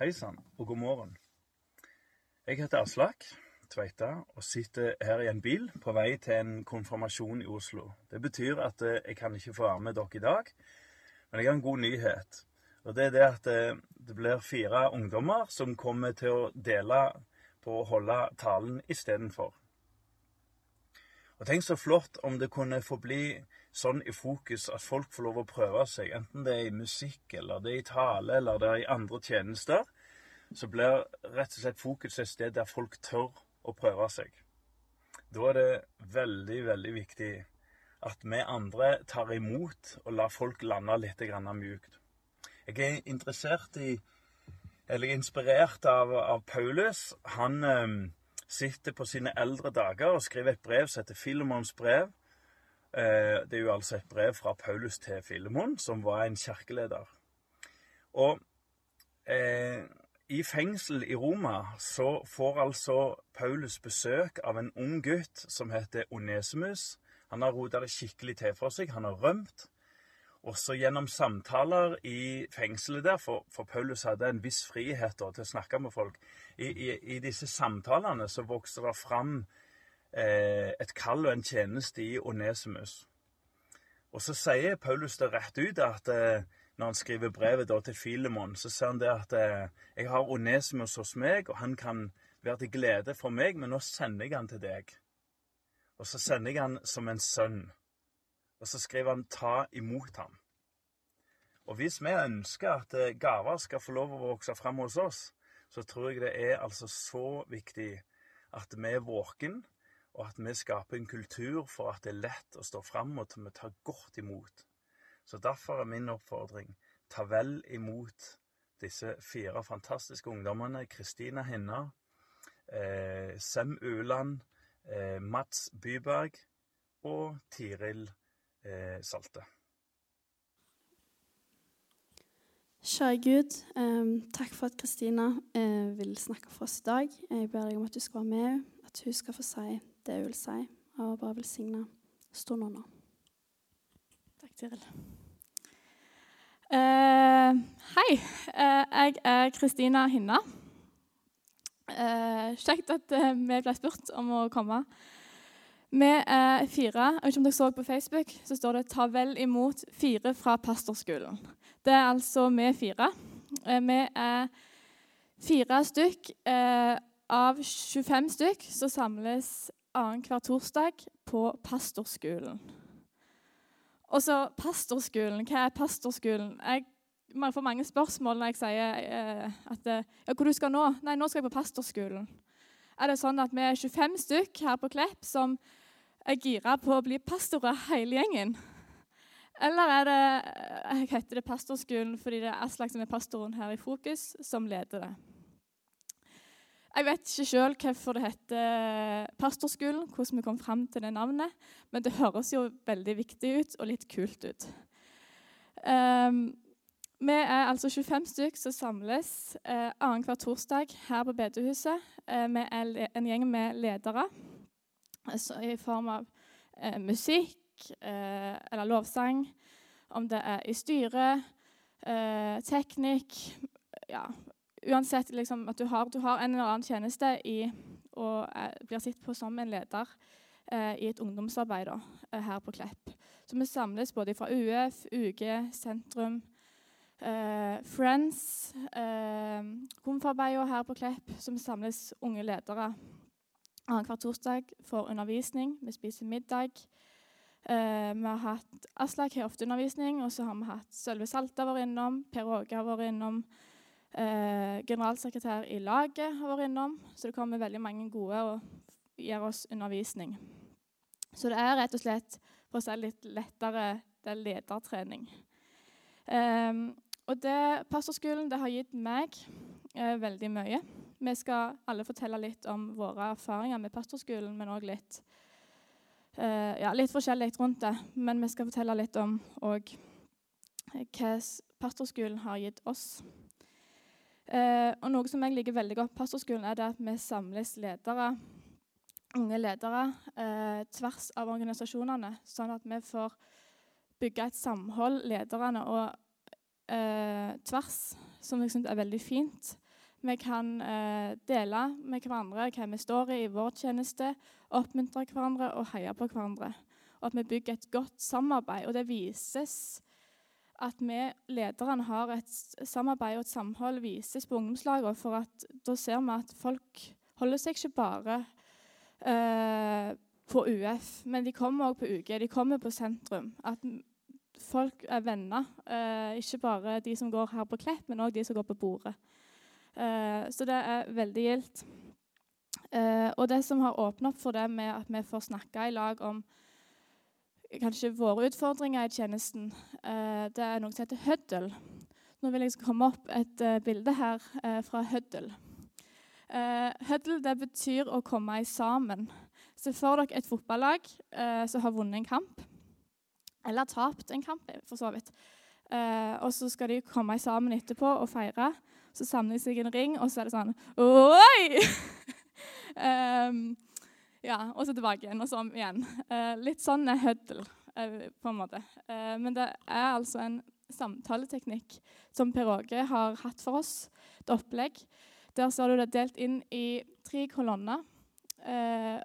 Hei sann, og god morgen. Jeg heter Aslak Tveita og sitter her i en bil på vei til en konfirmasjon i Oslo. Det betyr at eh, jeg kan ikke få være med dere i dag, men jeg har en god nyhet. Og det er det at eh, det blir fire ungdommer som kommer til å dele på å holde talen istedenfor. Og tenk så flott om det kunne få bli sånn i fokus at folk får lov å prøve seg, enten det er i musikk, eller det er i tale, eller det er i andre tjenester så blir rett og slett fokus et sted der folk tør å prøve seg. Da er det veldig, veldig viktig at vi andre tar imot og lar folk lande litt mjukt. Jeg er interessert i, eller inspirert av, av Paulus. Han eh, sitter på sine eldre dager og skriver et brev som heter Filomons brev. Eh, det er jo altså et brev fra Paulus til Filemon, som var en kirkeleder. Og eh, i fengsel i Roma så får altså Paulus besøk av en ung gutt som heter Onesimus. Han har rota det skikkelig til for seg. Han har rømt. Også gjennom samtaler i fengselet der, for, for Paulus hadde en viss frihet da, til å snakke med folk. I, i, i disse samtalene så vokste det fram et kall og en tjeneste i Onesimus. Og så sier Paulus det rett ut at eh, når han skriver brevet til Filemon, så sier han det at eh, 'Jeg har Onesimus hos meg, og han kan være til glede for meg, men nå sender jeg han til deg.' Og så sender jeg han som en sønn. Og så skriver han 'ta imot ham'. Og hvis vi ønsker at eh, gaver skal få lov å vokse fram hos oss, så tror jeg det er altså så viktig at vi er våken, og at vi skaper en kultur for at det er lett å stå fram og vi tar godt imot. Så derfor er min oppfordring ta vel imot disse fire fantastiske ungdommene. Kristina Hinna, eh, Sem Uland, eh, Mats Byberg og Tiril eh, Salte. Kjære Gud, eh, takk for at Kristina eh, vil snakke for oss i dag. Jeg ber deg om at du skal være med, at hun skal få si det hun vil si, og bare velsigne stunden nå. Takk, Tiril. Uh, hei, uh, jeg er Kristina Hinna. Uh, kjekt at vi ble spurt om å komme. Vi er fire. Jeg vet ikke om dere så på Facebook, så står det 'Ta vel imot fire fra pastorskolen'. Det er altså vi fire. vi er fire stykk av 25 stykk som samles annenhver torsdag på pastorskolen. Og så pastorskolen. Hva er pastorskolen? Jeg man får mange spørsmål når jeg sier eh, at eh, ja, hvor du skal nå. Nei, nå skal jeg på pastorskolen. Er det sånn at vi er 25 stykk her på Klepp som er gira på å bli pastorer hele gjengen? Eller er det, jeg heter det pastorskolen fordi det er Aslak som er pastoren her i Fokus, som leder det? Jeg vet ikke sjøl hvorfor det heter Pastorskolen, hvordan vi kom fram til det navnet, men det høres jo veldig viktig ut og litt kult ut. Um, vi er altså 25 stykker som samles uh, annenhver torsdag her på bedehuset. Uh, vi er en gjeng med ledere altså i form av uh, musikk uh, eller lovsang, om det er i styret, teknikk ja, uansett liksom, at du har, du har, en eller annen tjeneste i, og eh, blir sett på som en leder eh, i et ungdomsarbeid da, eh, her på Klepp. Så vi samles både fra UF, UG, Sentrum, eh, Friends, eh, Komfarbeida her på Klepp, som samles unge ledere annenhver torsdag for undervisning. Vi spiser middag. Uh, vi har hatt Aslak har ofte undervisning, og så har vi hatt Sølve Salta vært innom, Per Åge har vært innom. Eh, generalsekretær i laget har vært innom, så det kommer veldig mange gode og gir oss undervisning. Så det er rett og slett for å si litt lettere det er ledertrening. Eh, og det, Pastorskolen det har gitt meg eh, veldig mye. Vi skal alle fortelle litt om våre erfaringer med pastorskolen, men òg litt, eh, ja, litt forskjellig rundt det. Men vi skal fortelle litt om òg hva pastorskolen har gitt oss. Eh, og Noe som jeg liker veldig godt på pastorskolen, er at vi samles ledere, unge ledere eh, tvers av organisasjonene, sånn at vi får bygge et samhold, lederne, og eh, tvers, som jeg syns er veldig fint. Vi kan eh, dele med hverandre hva vi står i i vår tjeneste, oppmuntre hverandre og heie på hverandre. Og at vi bygger et godt samarbeid. Og det vises at vi lederne har et samarbeid og et samhold vises på ungdomslagene. For at da ser vi at folk holder seg ikke bare eh, på UF, men de kommer òg på UG. De kommer på sentrum. At folk er venner. Eh, ikke bare de som går her på Klepp, men òg de som går på Bordet. Eh, så det er veldig gildt. Eh, og det som har åpnet opp for det med at vi får snakke i lag om kanskje våre utfordringer i tjenesten, eh, det er noe som heter høddel. Nå vil jeg komme opp et uh, bilde her uh, fra høddel. Huddle det betyr å komme i sammen. Se for dere et fotballag som har vunnet en kamp. Eller tapt en kamp, for så vidt. og så skal de komme sammen etterpå og feire. Så samler de seg i en ring, og så er det sånn Oi! um, ja, og så tilbake igjen, og så om igjen. litt sånn er Huddle, på en måte. men det er altså en samtaleteknikk som Per Åge har hatt for oss. Et opplegg. Der ser du det delt inn i tre kolonner. Eh,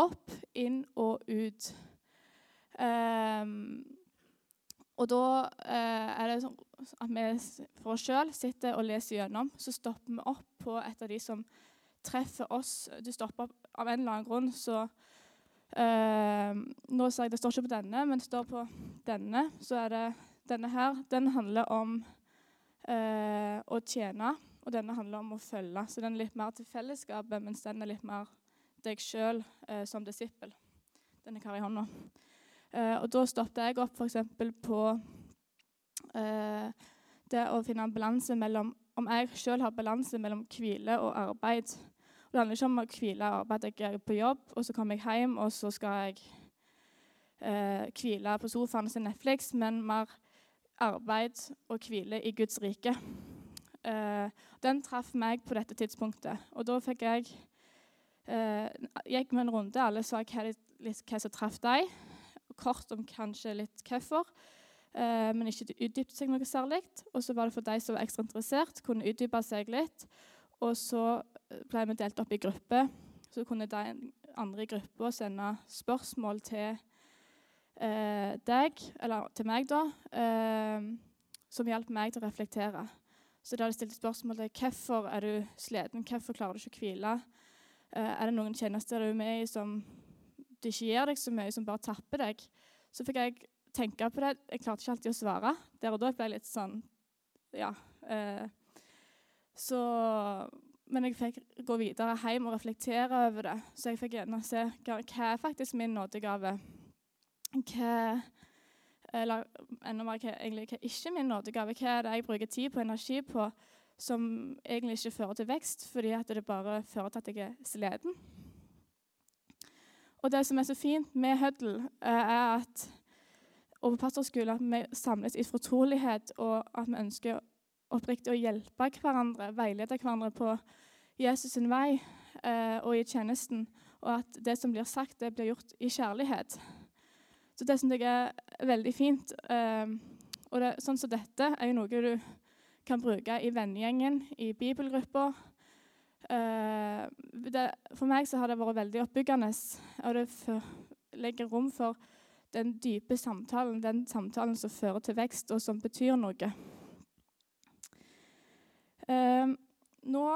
opp, inn og ut. Eh, og da eh, er det sånn at vi for oss sjøl sitter og leser gjennom. Så stopper vi opp på et av de som treffer oss. Du stopper opp av en eller annen grunn, så eh, nå ser jeg Det står ikke på denne, men det står på denne. Så er det denne her den handler om eh, å tjene, og denne handler om å følge. Så den er litt mer til fellesskapet, mens den er litt mer deg sjøl eh, som disippel. Den jeg har i hånda. Eh, og da stoppet jeg opp f.eks. på eh, det å finne en balanse mellom Om jeg sjøl har balanse mellom hvile og arbeid. Det handler ikke om å hvile og arbeid. Jeg er på jobb, og så kommer jeg hjem, og så skal jeg eh, hvile på sofaen og se Netflix, men mer arbeid og hvile i Guds rike. Eh, den traff meg på dette tidspunktet. Og da fikk jeg eh, gikk med en runde. Alle sa hva, hva som traff deg. Kort om kanskje litt hvorfor, eh, men ikke utdypte seg noe særlig. Og så var det for de som var ekstra interessert, kunne utdype seg litt. Og så ble vi delt opp i grupper. Så kunne de andre i gruppa sende spørsmål til eh, deg, eller til meg, da, eh, som hjalp meg til å reflektere. Så da hadde stilte stilt spørsmål til hvorfor er du sliten, hvorfor klarer du ikke å hvile. Eh, er det noen tjenester du er med i som du ikke gir deg så mye, som bare tapper deg? Så fikk jeg tenke på det. Jeg klarte ikke alltid å svare. Der og da ble jeg litt sånn Ja. Eh, så men jeg fikk gå videre hjem og reflektere over det. Så jeg fikk gjerne se hva, er faktisk min nådegave hva eller enda mer hva, egentlig, hva ikke min nådegave Hva er det jeg bruker tid på energi på som egentlig ikke fører til vekst, fordi at det bare fører til at jeg er sliten? Og det som er så fint med Huddle, eh, er at og på pastorskole at vi samles i fortrolighet, og at vi ønsker oppriktig å hjelpe hverandre, veilede hverandre på Jesus' sin vei eh, og i tjenesten. Og at det som blir sagt, det blir gjort i kjærlighet. Så det syns jeg er veldig fint. Eh, og det, sånn som dette er jo noe du kan bruke i vennegjengen, i bibelgruppa. Uh, for meg så har det vært veldig oppbyggende, og det for, legger rom for den dype samtalen, den samtalen som fører til vekst, og som betyr noe. Uh, nå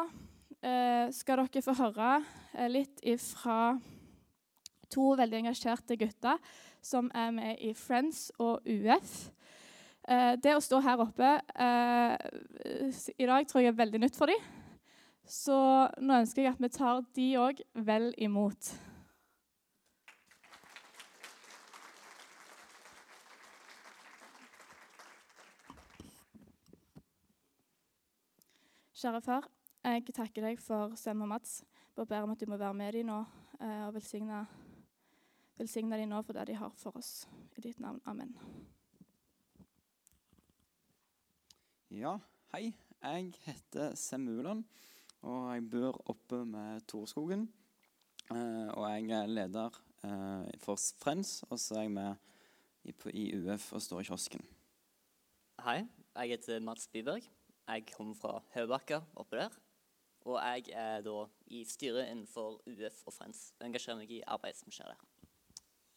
eh, skal dere få høre litt ifra to veldig engasjerte gutter som er med i Friends og UF. Eh, det å stå her oppe eh, i dag tror jeg er veldig nytt for dem. Så nå ønsker jeg at vi tar de òg vel imot. Kjære far, jeg takker deg for Sem og Mats. Bare ber om at du må være med dem nå eh, og velsigne Velsigne dem nå for det de har for oss. I ditt navn. Amen. Ja, hei. Jeg heter Semulan, og jeg bor oppe med Torskogen. Eh, og jeg er leder eh, for Friends, og så er jeg med i, i UF og står i kiosken. Hei, jeg heter Mats Byberg. Jeg kommer fra Høybakka oppe der. Og jeg er da i styret innenfor UF og Friends og engasjerer meg i arbeidet som skjer der.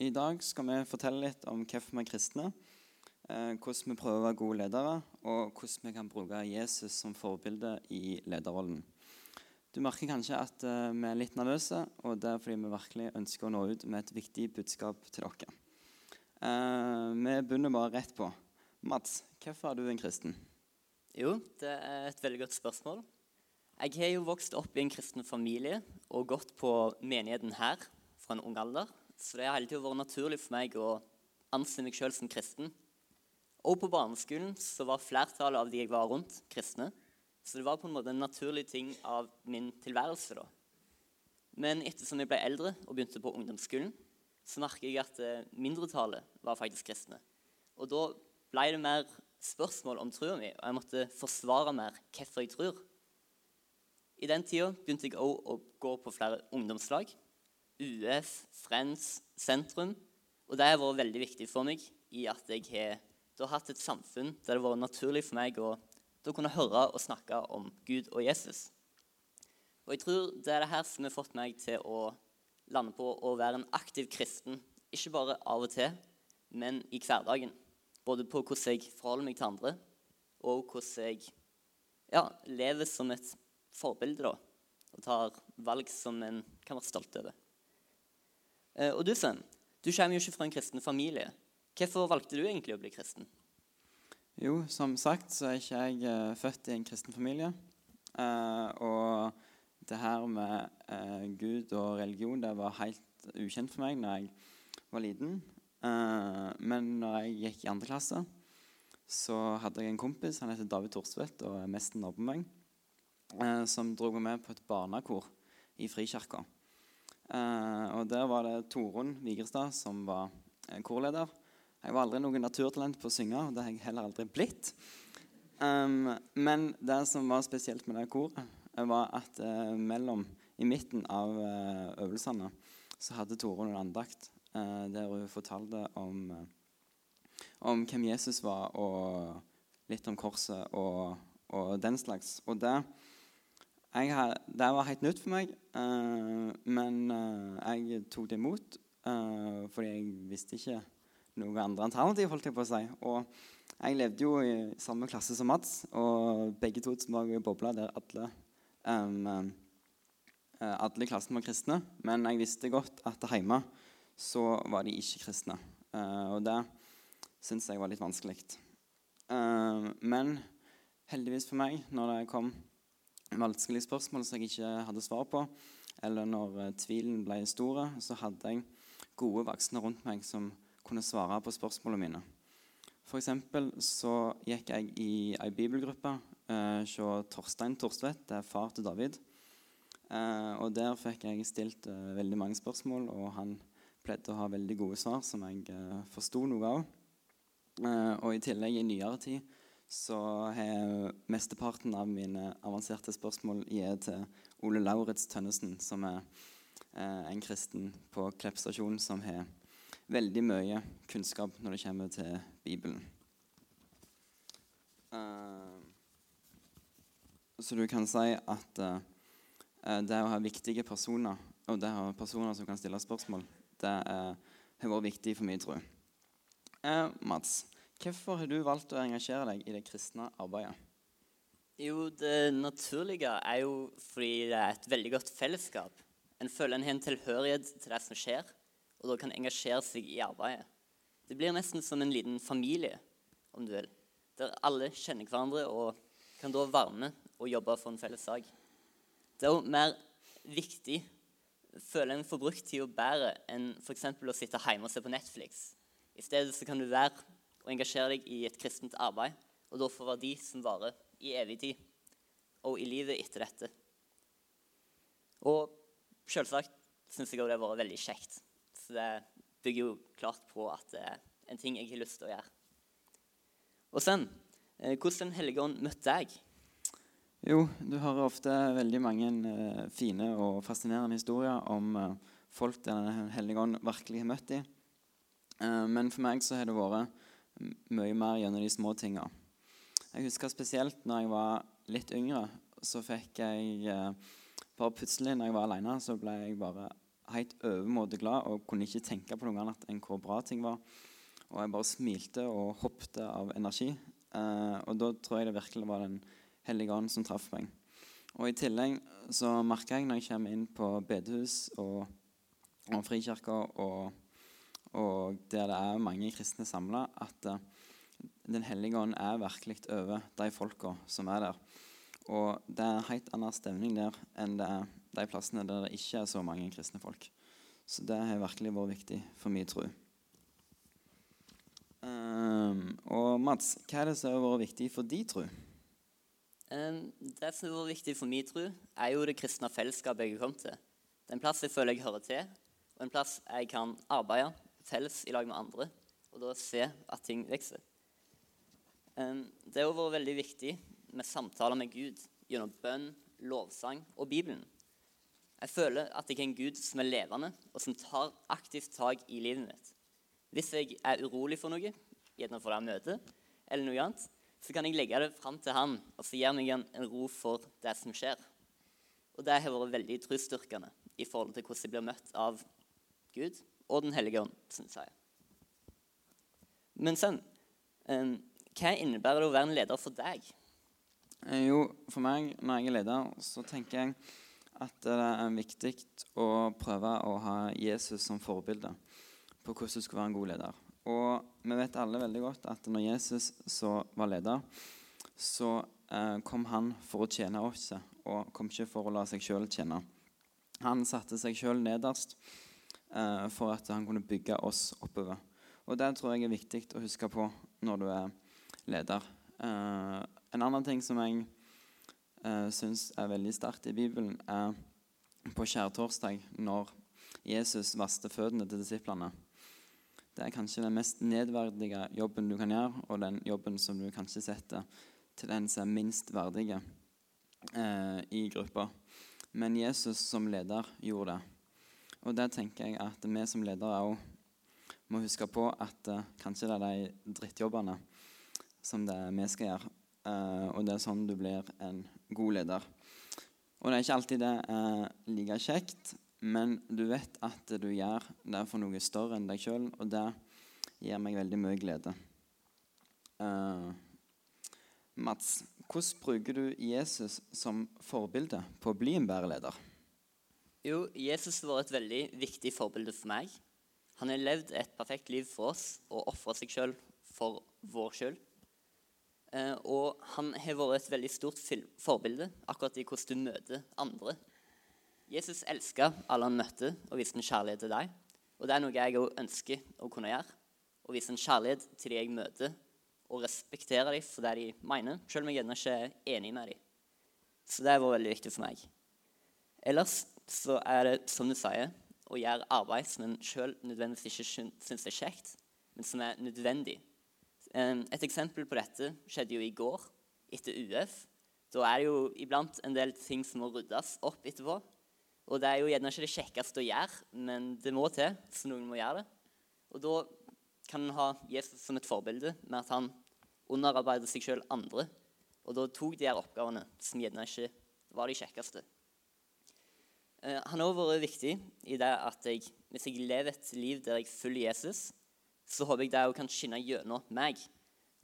I dag skal vi fortelle litt om hvorfor vi er kristne, eh, hvordan vi prøver å være gode ledere, og hvordan vi kan bruke Jesus som forbilde i lederrollen. Du merker kanskje at eh, vi er litt nervøse, og det er fordi vi virkelig ønsker å nå ut med et viktig budskap til dere. Eh, vi begynner bare rett på. Mats, hvorfor er du en kristen? Jo, det er et veldig godt spørsmål. Jeg har jo vokst opp i en kristen familie og gått på menigheten her fra en ung alder. Så det har hele tiden vært naturlig for meg å anse meg sjøl som kristen. Og på barneskolen så var flertallet av de jeg var rundt, kristne. Så det var på en måte en naturlig ting av min tilværelse. da. Men ettersom jeg ble eldre og begynte på ungdomsskolen, så merket jeg at eh, mindretallet var faktisk kristne. Og da ble det mer spørsmål om troa mi, og jeg måtte forsvare mer hvorfor jeg tror. I den tida begynte jeg òg å gå på flere ungdomslag. UF, Friends, Sentrum. Og det har vært veldig viktig for meg i at jeg har da hatt et samfunn der det har vært naturlig for meg å kunne høre og snakke om Gud og Jesus. Og jeg tror det er det her som har fått meg til å lande på å være en aktiv kristen. Ikke bare av og til, men i hverdagen. Både på hvordan jeg forholder meg til andre, og hvordan jeg ja, lever som et forbilde. da, Og tar valg som en kan være stolt over. Eh, og du, Sven, du kommer jo ikke fra en kristen familie. Hvorfor valgte du egentlig å bli kristen? Jo, som sagt så er ikke jeg eh, født i en kristen familie. Eh, og det her med Gud og religion det var helt ukjent for meg da jeg var liten. Eh, men når jeg gikk i andre klasse, så hadde jeg en kompis han heter David Thorsvedt og er mest nabo meg, eh, som dro med på et barnekor i Frikirka. Eh, og der var det Torunn Vigrestad som var korleder. Jeg var aldri noe naturtalent på å synge, og det har jeg heller aldri blitt. Um, men det som var spesielt med det koret, var at uh, mellom, i midten av uh, øvelsene så hadde Torunn en andakt der hun fortalte om, om hvem Jesus var, og litt om korset og, og den slags. Og det, jeg, det var helt nytt for meg, men jeg tok det imot fordi jeg visste ikke noe andre alternativ, holdt jeg på å si. Og jeg levde jo i samme klasse som Mats, og begge to var i bobla der alle um, alle i klassen var kristne. Men jeg visste godt at hjemme så var de ikke kristne. Uh, og det syns jeg var litt vanskelig. Uh, men heldigvis for meg, når det kom vanskelige spørsmål som jeg ikke hadde svar på, eller når uh, tvilen ble stor, så hadde jeg gode voksne rundt meg som kunne svare på spørsmålene mine. For så gikk jeg i ei bibelgruppe eh, hos Torstein Torstvedt, det er far til David. Eh, og Der fikk jeg stilt eh, veldig mange spørsmål, og han pleide å ha veldig gode svar som jeg eh, forsto noe av. Eh, og i tillegg, i nyere tid, så har mesteparten av mine avanserte spørsmål gitt til Ole Lauritz Tønnesen, som er eh, en kristen på Klepp stasjon som har veldig mye kunnskap når det kommer til Bibelen. Uh, så du kan si at uh, det å ha viktige personer, og det å ha personer som kan stille spørsmål, det har vært viktig for min tro. Mats, hvorfor har du valgt å engasjere deg i det kristne arbeidet? Jo, Det naturlige er jo fordi det er et veldig godt fellesskap. En føler en har en tilhørighet til det som skjer og da kan engasjere seg i arbeidet. Det blir nesten som en liten familie, om du vil, der alle kjenner hverandre og kan da være med og jobbe for en felles sak. Det er jo mer viktig, føler en får brukt tida bedre enn f.eks. å sitte hjemme og se på Netflix. I stedet så kan du være og engasjere deg i et kristent arbeid, og da få verdi som varer i evig tid, og i livet etter dette. Og selvsagt syns jeg òg det har vært veldig kjekt så det bygger jo klart på at det er en ting jeg har lyst til å gjøre. Og sen, eh, hvordan Den hellige ånd møtte jeg? Jo, du hører ofte veldig mange uh, fine og fascinerende historier om uh, folk Den hellige ånd virkelig har møtt dem. Uh, men for meg så har det vært mye mer gjennom de små tinga. Jeg husker spesielt når jeg var litt yngre så fikk jeg eh, bare plutselig, når jeg var alene, så ble jeg bare helt overmåte glad og kunne ikke tenke på noe annet enn hvor bra ting var. Og jeg bare smilte og hoppet av energi. Eh, og da tror jeg det virkelig var Den hellige ånd som traff meg. Og i tillegg så merker jeg når jeg kommer inn på bedehus og, og frikirker og, og der det er mange kristne samla, at uh, Den hellige ånd er virkelig over de folka som er der. Og det er en helt annen stemning der enn det er de plassene der det ikke er så mange kristne folk. Så det har virkelig vært viktig for min tro. Um, og Mats, hva er det som har vært viktig for din tro? Um, det som har viktig for min tro, er jo det kristne fellesskapet jeg har kommet til. Det er en plass jeg føler jeg hører til, og en plass jeg kan arbeide felles i lag med andre, og da se at ting vokser. Um, det har vært veldig viktig med samtaler med Gud gjennom bønn, lovsang og Bibelen. Jeg føler at jeg er en Gud som er levende, og som tar aktivt tak i livet mitt. Hvis jeg er urolig for noe, gjerne for det møte, eller noe annet, så kan jeg legge det fram til han, og så gir meg en, ro for det som skjer. Og det har vært veldig trosstyrkende i forhold til hvordan jeg blir møtt av Gud og Den hellige ånd, syns jeg. Men sønn, hva innebærer det å være en leder for deg? Eh, jo, for meg, når jeg er leder, så tenker jeg at det er viktig å prøve å ha Jesus som forbilde på hvordan du skal være en god leder. Og vi vet alle veldig godt at når Jesus var leder, så eh, kom han for å tjene oss, og kom ikke for å la seg sjøl tjene. Han satte seg sjøl nederst eh, for at han kunne bygge oss oppover. Og det tror jeg er viktig å huske på når du er leder. Eh, en annen ting som jeg eh, syns er veldig sterkt i Bibelen, er på skjærtorsdag, når Jesus vaste føttene til disiplene. Det er kanskje den mest nedverdige jobben du kan gjøre, og den jobben som du kanskje setter til den som er minst verdige eh, i gruppa. Men Jesus som leder gjorde det. Og det tenker jeg at vi som ledere òg må huske på at eh, kanskje det er de drittjobbene som det vi skal gjøre. Eh, og det er sånn du blir en god leder. Og det er ikke alltid det er like kjekt, men du vet at du gjør det for noe større enn deg sjøl, og det gir meg veldig mye glede. Uh, Mats, hvordan bruker du Jesus som forbilde på å bli en bedre leder? Jo, Jesus var et veldig viktig forbilde for meg. Han har levd et perfekt liv for oss og ofra seg sjøl for vår skyld. Uh, og han har vært et veldig stort forbilde akkurat i hvordan du møter andre. Jesus elska alle han møtte, og viste en kjærlighet til deg. Og det er noe jeg òg ønsker å kunne gjøre. Å vise en kjærlighet til de jeg møter, og respektere dem for det de mener, selv om jeg gjerne ikke er enig med dem. Så det har vært veldig viktig for meg. Ellers så er det, som du sier, å gjøre arbeid som en sjøl nødvendigvis ikke syns er kjekt, men som er nødvendig et eksempel på dette skjedde jo i går, etter UF. Da er det jo iblant en del ting som må ryddes opp etterpå. Og det er jo gjerne ikke det kjekkeste å gjøre, men det må til, så noen må gjøre det. Og da kan en ha Jesus som et forbilde med at han underarbeider seg sjøl andre. Og da tok de her oppgavene som gjerne ikke var de kjekkeste. Eh, han har også vært viktig i det at jeg, hvis jeg lever et liv der jeg følger Jesus, så håper jeg det òg kan skinne gjennom meg.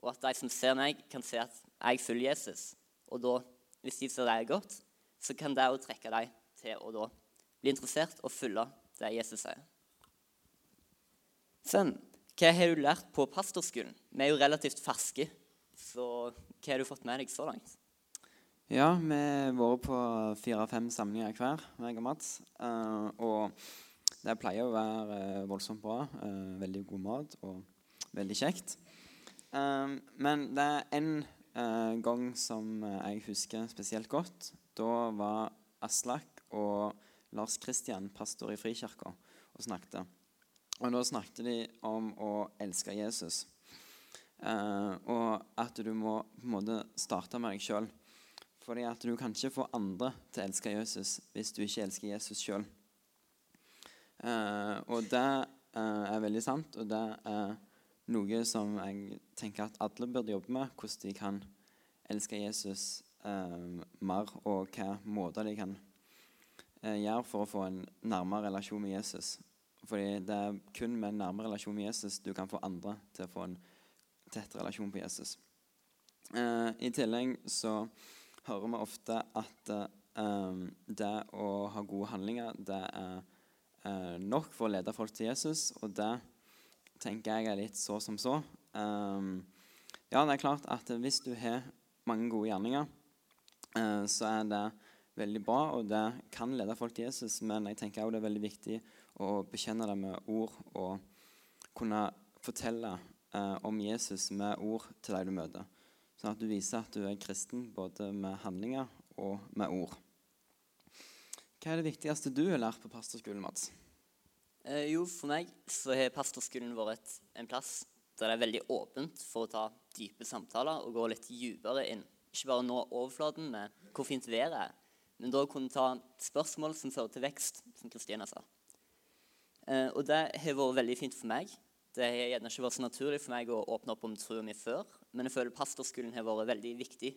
Og at de som ser meg, kan se at jeg følger Jesus. Og da, hvis de ser det godt, så kan det òg trekke dem til å da bli interessert og følge det Jesus sier. Sånn, hva har du lært på pastorskolen? Vi er jo relativt ferske, så hva har du fått med deg så langt? Ja, vi har vært på fire-fem samlinger hver, meg og Mats. Uh, og det pleier å være uh, voldsomt bra. Uh, veldig god mat og veldig kjekt. Men det er uh, gang som jeg husker spesielt godt. Da var Aslak og Lars Kristian pastor i Frikirka og snakket. Og da snakket de om å elske Jesus. og at du må på en måte starte med deg sjøl. Fordi at du kan ikke få andre til å elske Jesus hvis du ikke elsker Jesus sjøl. Eh, og det eh, er veldig sant, og det er noe som jeg tenker at alle burde jobbe med. Hvordan de kan elske Jesus eh, mer, og hva måter de kan eh, gjøre for å få en nærmere relasjon med Jesus. Fordi det er kun med en nærmere relasjon med Jesus du kan få andre til å få en tett relasjon på Jesus. Eh, I tillegg så hører vi ofte at eh, det å ha gode handlinger, det er eh, nok for å lede folk til Jesus, og det tenker jeg er litt så som så. Um, ja, det er klart at hvis du har mange gode gjerninger, uh, så er det veldig bra, og det kan lede folk til Jesus, men jeg tenker også det er veldig viktig å bekjenne det med ord og kunne fortelle eh, om Jesus med ord til de du møter. Sånn at du viser at du er kristen både med handlinger og med ord. Hva er det viktigste du har lært på pastorskolen, Mats? Eh, jo, for meg så har pastorskolen vært en plass der det er veldig åpent for å ta dype samtaler og gå litt dypere inn. Ikke bare nå overflaten med hvor fint været er, men da kunne ta spørsmål som fører til vekst, som Kristina sa. Eh, og det har vært veldig fint for meg. Det har gjerne ikke vært så naturlig for meg å åpne opp om troa mi før, men jeg føler pastorskolen har vært veldig viktig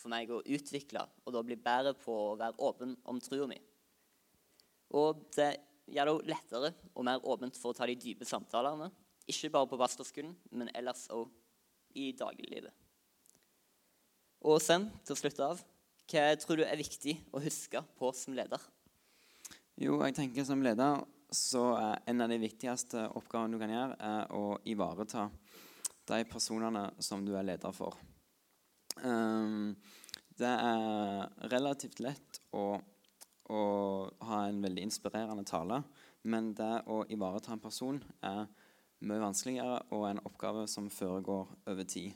for meg å utvikle og da bli bedre på å være åpen om troa mi. Og det gjør det lettere og mer åpent for å ta de dype samtalene. Ikke bare på pastorskolen, men ellers òg i dagliglivet. Og sen, til å slutte av, hva tror du er viktig å huske på som leder? Jo, jeg tenker som leder så er en av de viktigste oppgavene du kan gjøre, er å ivareta de personene som du er leder for. Um, det er relativt lett å å ha en veldig inspirerende tale. Men det å ivareta en person er mye vanskeligere og en oppgave som foregår over tid.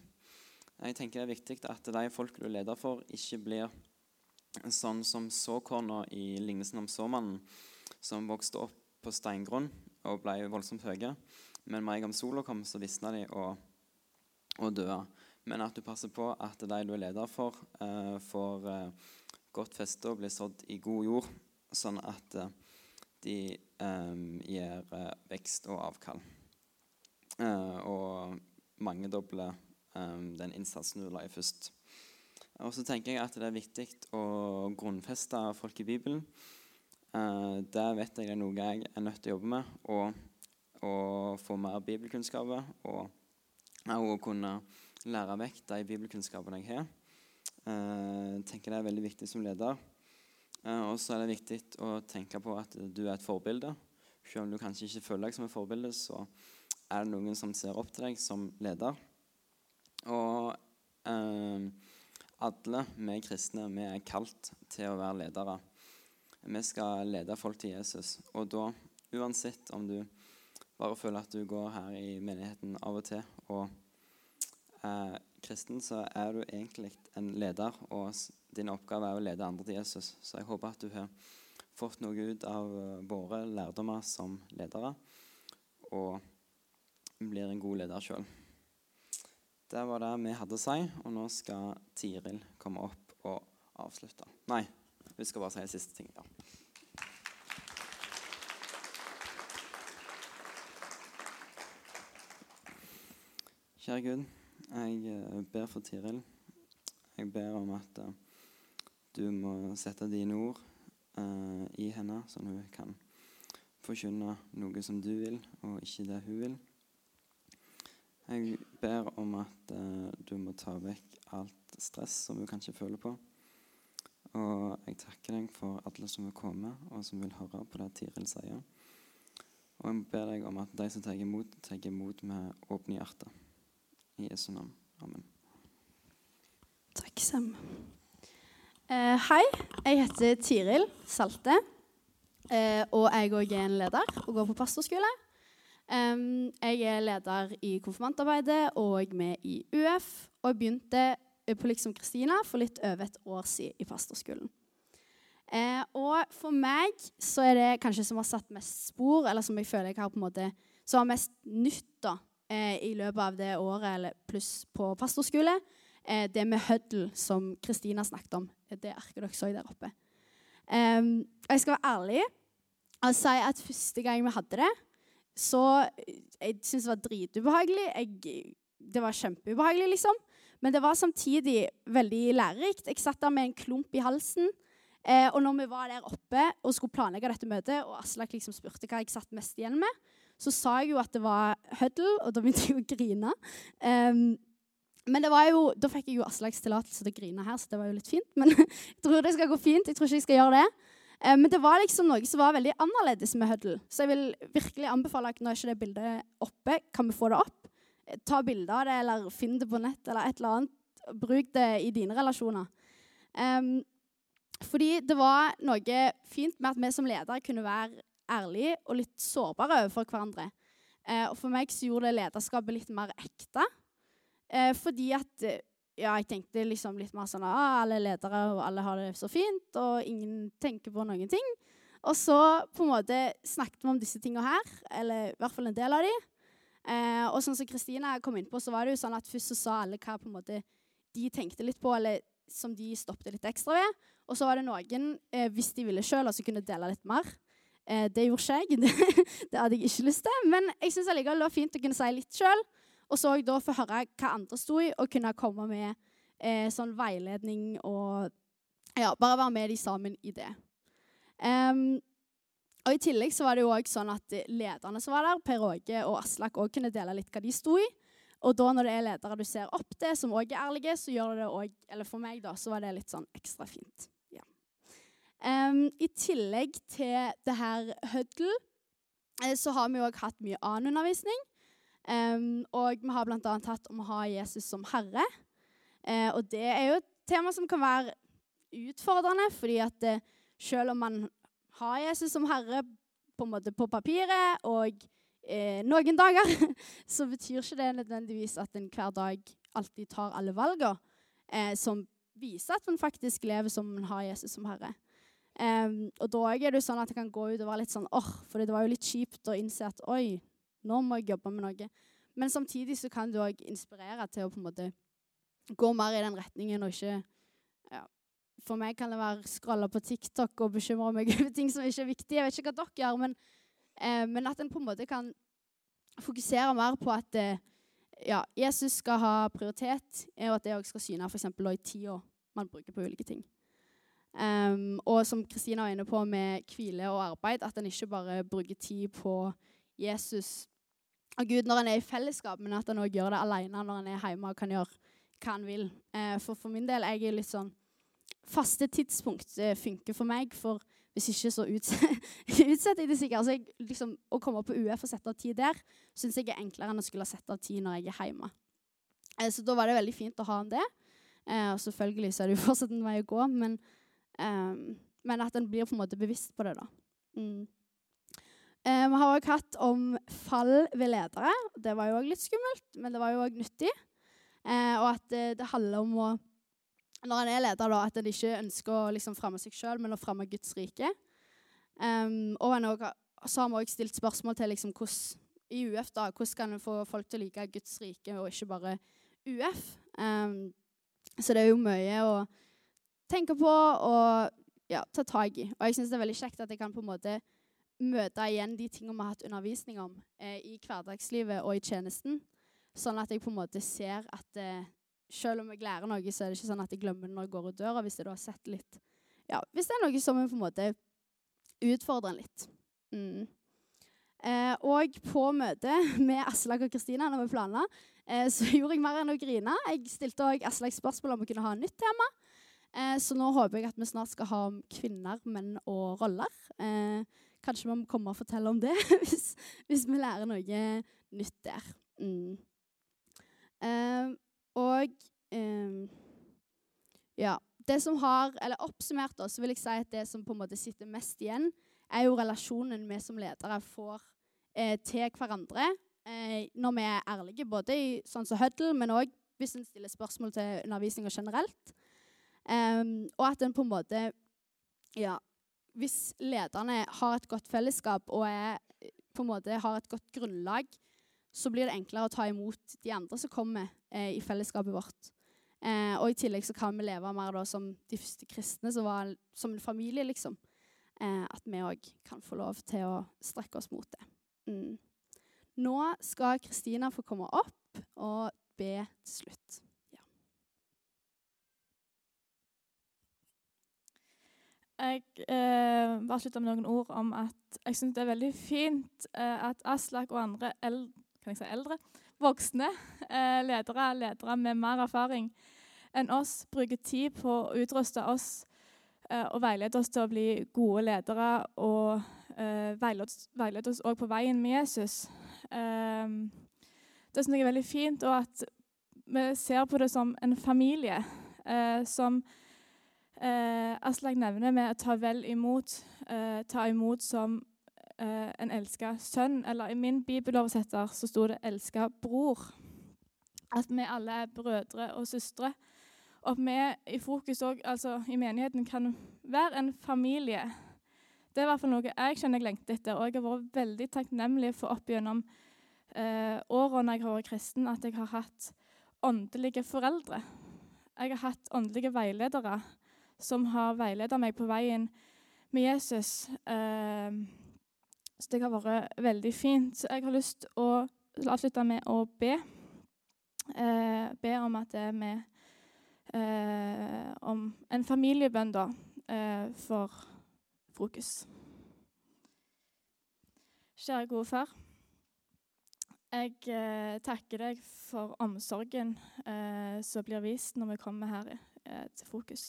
Jeg tenker det er viktig at de folk du leder for, ikke blir sånn som såkorna i lignelsen om såmannen, som vokste opp på steingrunn og ble voldsomt høye. Men med en gang sola kom, så visna de og, og døde. Men at du passer på at de du er leder for, eh, får eh, godt feste og blir sådd i god jord, sånn at uh, de um, gir uh, vekst og avkall. Uh, og mangedobler um, den innsatsen du la i først. Og så tenker jeg at det er viktig å grunnfeste folk i Bibelen. Uh, det vet jeg er noe jeg er nødt til å jobbe med. Og, og få mer bibelkunnskaper. Og å kunne lære vekk de bibelkunnskapene jeg har. Uh, tenker det er veldig viktig som leder. Uh, og så er det viktig å tenke på at du er et forbilde. Selv om du kanskje ikke føler deg som et forbilde, så er det noen som ser opp til deg som leder. Og eh, alle vi kristne vi er kalt til å være ledere. Vi skal lede folk til Jesus. Og da, uansett om du bare føler at du går her i menigheten av og til og er kristen, så er du egentlig en leder, og din oppgave er å lede andre til Jesus. Så jeg håper at du har fått noe ut av eh, våre lærdommer som ledere, og blir en god leder sjøl. Det var det vi hadde å si, og nå skal Tiril komme opp og avslutte. Nei, vi skal bare si siste ting. ja. Kjære Gud. Jeg eh, ber for Tiril. Jeg ber om at uh, du må sette dine ord uh, i henne, sånn hun kan forkynne noe som du vil, og ikke det hun vil. Jeg ber om at uh, du må ta vekk alt stress som hun kanskje føler på. Og jeg takker deg for alle som vil komme, og som vil høre på det Tiril sier. Og jeg ber deg om at de som tar imot, tar imot med åpne hjerter. I Jesu navn. Amen. Takk, Sam. Eh, hei, jeg heter Tiril Salte. Eh, og jeg òg er en leder og går på pastorskole. Jeg er leder i konfirmantarbeidet og med i UF. Og begynte på liksom Kristina for litt over et år siden i pastorskolen. Eh, og for meg så er det kanskje som har satt mest spor, eller som jeg føler jeg har på en måte, som har mest nytt da, eh, i løpet av det året eller pluss på pastorskole. Eh, det med høddel som Kristina snakket om. Det arket dere så der oppe. Jeg skal være ærlig og si at første gang vi hadde det, så Jeg syntes det var dritubehagelig. Jeg, det var kjempeubehagelig, liksom. Men det var samtidig veldig lærerikt. Jeg satt der med en klump i halsen. Eh, og når vi var der oppe og skulle planlegge dette møtet, og Aslak liksom spurte hva jeg satt mest igjen med, så sa jeg jo at det var Huddle, og da begynte jeg å grine. Um, men jo, da fikk jeg jo Aslaks tillatelse til å grine her, så det var jo litt fint. Men jeg tror det skal gå fint. Jeg tror ikke jeg skal gjøre det. Eh, men det var liksom noe som var veldig annerledes med Huddle. Så jeg vil virkelig anbefale at når ikke det bildet oppe, kan vi få det opp. Eh, ta bilde av det, eller finn det på nett, eller et eller annet. Bruk det i dine relasjoner. Um, fordi det var noe fint med at vi som ledere kunne være ærlige og litt sårbare overfor hverandre. Uh, og for meg så gjorde det lederskapet litt mer ekte. Uh, fordi at ja, jeg tenkte liksom litt mer sånn ah, alle ledere og alle har det så fint, og ingen tenker på noen ting. Og så på en måte snakket vi om disse tingene her, eller i hvert fall en del av de. Eh, og sånn som Kristina kom inn på, så var det jo sånn at først så sa alle hva på en måte de tenkte litt på, eller som de stoppet litt ekstra ved. Og så var det noen, eh, hvis de ville sjøl, også kunne dele litt mer. Eh, det gjorde ikke jeg. det hadde jeg ikke lyst til. Men jeg syns allikevel det var fint å kunne si litt sjøl. Og så da få høre hva andre sto i, og kunne komme med eh, sånn veiledning og ja, bare være med de sammen i det. Um, og I tillegg så var det jo også sånn at lederne som var der, Per Åge og Aslak, også kunne dele litt hva de sto i. Og da når det er ledere du ser opp til, som òg er ærlige, så gjør det òg Eller for meg, da, så var det litt sånn ekstra fint. Ja. Um, I tillegg til det her Huddle, eh, så har vi òg hatt mye annen undervisning. Um, og vi har bl.a. hatt om å ha Jesus som herre. Uh, og det er jo et tema som kan være utfordrende, fordi at uh, selv om man har Jesus som herre på, en måte på papiret og uh, noen dager, så betyr ikke det nødvendigvis at en hver dag alltid tar alle valgene som viser at man faktisk lever som man har Jesus som herre. Um, og da er det jo sånn at det kan gå ut og være litt sånn åh, oh, for det var jo litt kjipt å innse at oi, nå må jeg jobbe med noe. Men samtidig så kan du òg inspirere til å på en måte gå mer i den retningen og ikke ja, For meg kan det være scrolle på TikTok og bekymre meg over ting som ikke er viktige. Jeg vet ikke hva dere gjør, men, eh, men at en på en måte kan fokusere mer på at eh, ja, Jesus skal ha prioritet, og at det òg skal syne f.eks. i tida man bruker på ulike ting. Um, og som Kristina var inne på med hvile og arbeid, at en ikke bare bruker tid på Jesus av Gud når en er i fellesskap, men at en òg gjør det alene når en er hjemme og kan gjøre hva en vil. Eh, for for min del jeg er litt sånn Faste tidspunkt eh, funker for meg, for hvis ikke så utsetter jeg det sikkert. Altså, jeg, liksom, å komme på UF og sette av tid der syns jeg er enklere enn å skulle sette av tid når jeg er hjemme. Eh, så da var det veldig fint å ha om det. Eh, og selvfølgelig så er det jo fortsatt en vei å gå, men, eh, men at en blir på en måte bevisst på det, da. Mm. Eh, vi har òg hatt om fall ved ledere. Det var jo òg litt skummelt, men det var jo òg nyttig. Eh, og at det, det, handler om å Når en er leder, da, at en ikke ønsker å liksom fremme seg sjøl, men å fremme Guds rike. Um, og også, så har vi òg stilt spørsmål til liksom, hvordan, i UF da, hvordan kan en få folk til å like Guds rike, og ikke bare UF. Um, så det er jo mye å tenke på og ja, ta tak i. Og jeg syns det er veldig kjekt at jeg kan på en måte møte igjen de tingene vi har hatt undervisning om eh, i hverdagslivet og i tjenesten. Sånn at jeg på en måte ser at eh, selv om jeg lærer noe, så er det ikke sånn at jeg glemmer det når jeg går ut døra. Hvis jeg da har sett litt Ja, hvis det er noe som på en måte utfordrer en litt. Mm. Eh, og på møtet med Aslak og Kristina når vi planla, eh, så gjorde jeg mer enn å grine. Jeg stilte òg Aslak spørsmål om å kunne ha nytt tema. Eh, så nå håper jeg at vi snart skal ha om kvinner, menn og roller. Eh, Kanskje vi må komme og fortelle om det hvis, hvis vi lærer noe nytt der. Mm. Uh, og um, ja. Det som har, eller Oppsummert da, så vil jeg si at det som på en måte sitter mest igjen, er jo relasjonen vi som ledere får eh, til hverandre eh, når vi er ærlige, både i sånn som Huddle, men òg hvis en stiller spørsmål til undervisninga generelt. Um, og at en på en måte ja, hvis lederne har et godt fellesskap og er, på en måte har et godt grunnlag, så blir det enklere å ta imot de andre som kommer eh, i fellesskapet vårt. Eh, og i tillegg så kan vi leve mer da, som de første kristne, som var som en familie, liksom. Eh, at vi òg kan få lov til å strekke oss mot det. Mm. Nå skal Kristina få komme opp og be til slutt. Ja. Jeg eh, bare slutte med noen ord om at jeg syns det er veldig fint eh, at Aslak og andre eldre, si eldre, voksne eh, ledere, ledere med mer erfaring enn oss, bruker tid på å utruste oss eh, og veilede oss til å bli gode ledere og eh, veilede, veilede oss òg på veien med Jesus. Eh, det syns jeg er veldig fint, og at vi ser på det som en familie eh, som Eh, Aslak nevner med å ta vel imot, eh, ta imot som eh, en elska sønn. Eller i min bibeloversetter så sto det 'elska bror'. At vi alle er brødre og søstre. Og vi i fokus òg, altså i menigheten, kan være en familie. Det er i hvert fall noe jeg kjenner jeg lengter etter, og jeg har vært veldig takknemlig for opp gjennom eh, årene jeg har vært kristen, at jeg har hatt åndelige foreldre. Jeg har hatt åndelige veiledere som har veiledet meg på veien med Jesus. Eh, så det har vært veldig fint. Så jeg har lyst til å avslutte med å be. Eh, be om at det med eh, Om en familiebønn, da, eh, for frokost. Kjære gode far. Jeg eh, takker deg for omsorgen eh, som blir vist når vi kommer her eh, til fokus.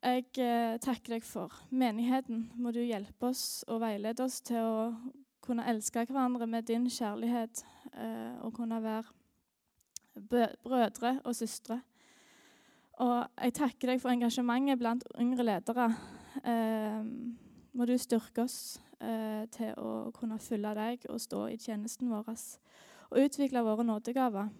Jeg eh, takker deg for menigheten. Må du hjelpe oss og veilede oss til å kunne elske hverandre med din kjærlighet eh, og kunne være brødre og søstre. Og jeg takker deg for engasjementet blant yngre ledere. Eh, må du styrke oss til å kunne følge deg og stå i tjenesten vår og utvikle våre nådegaver.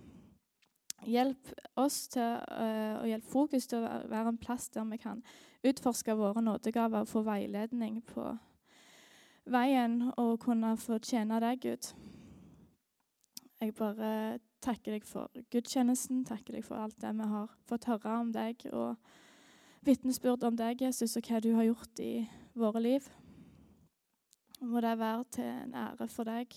Hjelp oss til å hjelpe fokus til å være en plass der vi kan utforske våre nådegaver og få veiledning på veien og kunne få tjene deg, Gud. Jeg bare takker deg for gudstjenesten, takker deg for alt det vi har fått høre om deg, og vitnesbyrd om deg, Jesus, og hva du har gjort i våre liv. Må det være til en ære for deg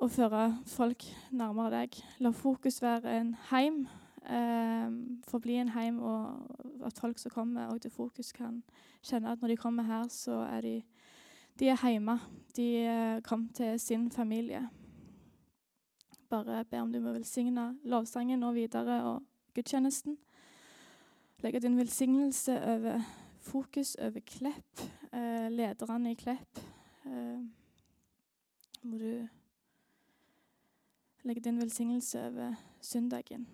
å føre folk nærmere deg. La fokus være en heim, eh, forbli en heim, og at folk som kommer til fokus, kan kjenne at når de kommer her, så er de, de er hjemme. De er kommet til sin familie. Bare be om du må velsigne lovsangen og videre og gudstjenesten. Legge din velsignelse over fokus, over Klepp, eh, lederne i Klepp. Eh, må du Legg din velsignelse over søndagen.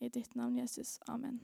I ditt navn, Jesus. Amen.